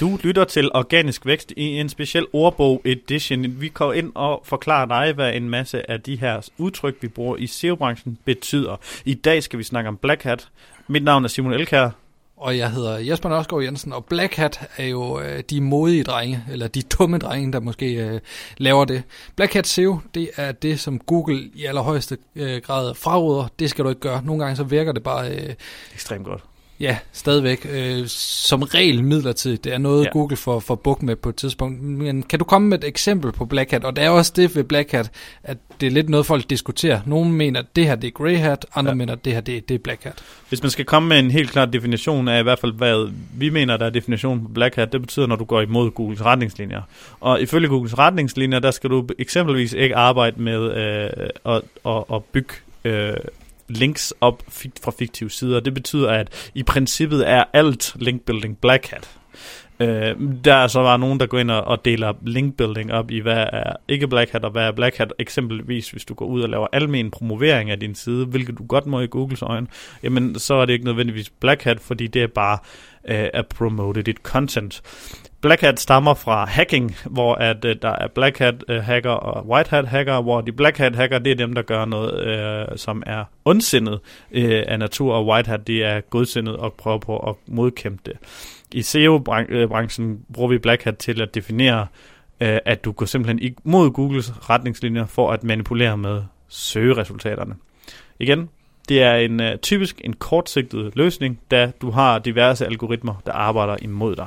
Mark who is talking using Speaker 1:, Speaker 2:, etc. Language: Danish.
Speaker 1: Du lytter til Organisk Vækst i en speciel ordbog edition. Vi går ind og forklarer dig, hvad en masse af de her udtryk, vi bruger i SEO-branchen, betyder. I dag skal vi snakke om Black Hat. Mit navn er Simon Elkær.
Speaker 2: Og jeg hedder Jesper Nørsgaard Jensen, og Black Hat er jo øh, de modige drenge, eller de dumme drenge, der måske øh, laver det. Black Hat SEO, det er det, som Google i allerhøjeste øh, grad fraråder. Det skal du ikke gøre. Nogle gange så virker det bare... Øh,
Speaker 1: Ekstremt godt.
Speaker 2: Ja, stadigvæk. Øh, som regel midlertidigt. Det er noget, ja. Google får, får buk med på et tidspunkt. Men kan du komme med et eksempel på Black Hat? Og det er også det ved Black Hat, at det er lidt noget, folk diskuterer. Nogle mener, at det her det er Grey Hat, andre ja. mener, at det her det, det er Black Hat.
Speaker 1: Hvis man skal komme med en helt klar definition af i hvert fald, hvad vi mener, der er definitionen på Black Hat, det betyder, når du går imod Googles retningslinjer. Og ifølge Googles retningslinjer, der skal du eksempelvis ikke arbejde med øh, at, at, at bygge øh, links op fra fiktive sider. Det betyder, at i princippet er alt linkbuilding black hat. Øh, der er så bare nogen, der går ind og, og deler linkbuilding op i, hvad er ikke black hat og hvad er black hat. Eksempelvis, hvis du går ud og laver almen promovering af din side, hvilket du godt må i Googles øjne, jamen så er det ikke nødvendigvis black hat, fordi det er bare øh, at promote dit content. Black Hat stammer fra hacking, hvor at øh, der er Black Hat øh, hacker og White Hat hacker, hvor de Black Hat hacker, det er dem, der gør noget, øh, som er ondsindet øh, af natur, og White Hat, det er godsindet og prøver på at modkæmpe det. I SEO-branchen bruger vi Black Hat til at definere, øh, at du går simpelthen imod Googles retningslinjer for at manipulere med søgeresultaterne. Igen, det er en øh, typisk en kortsigtet løsning, da du har diverse algoritmer, der arbejder imod dig.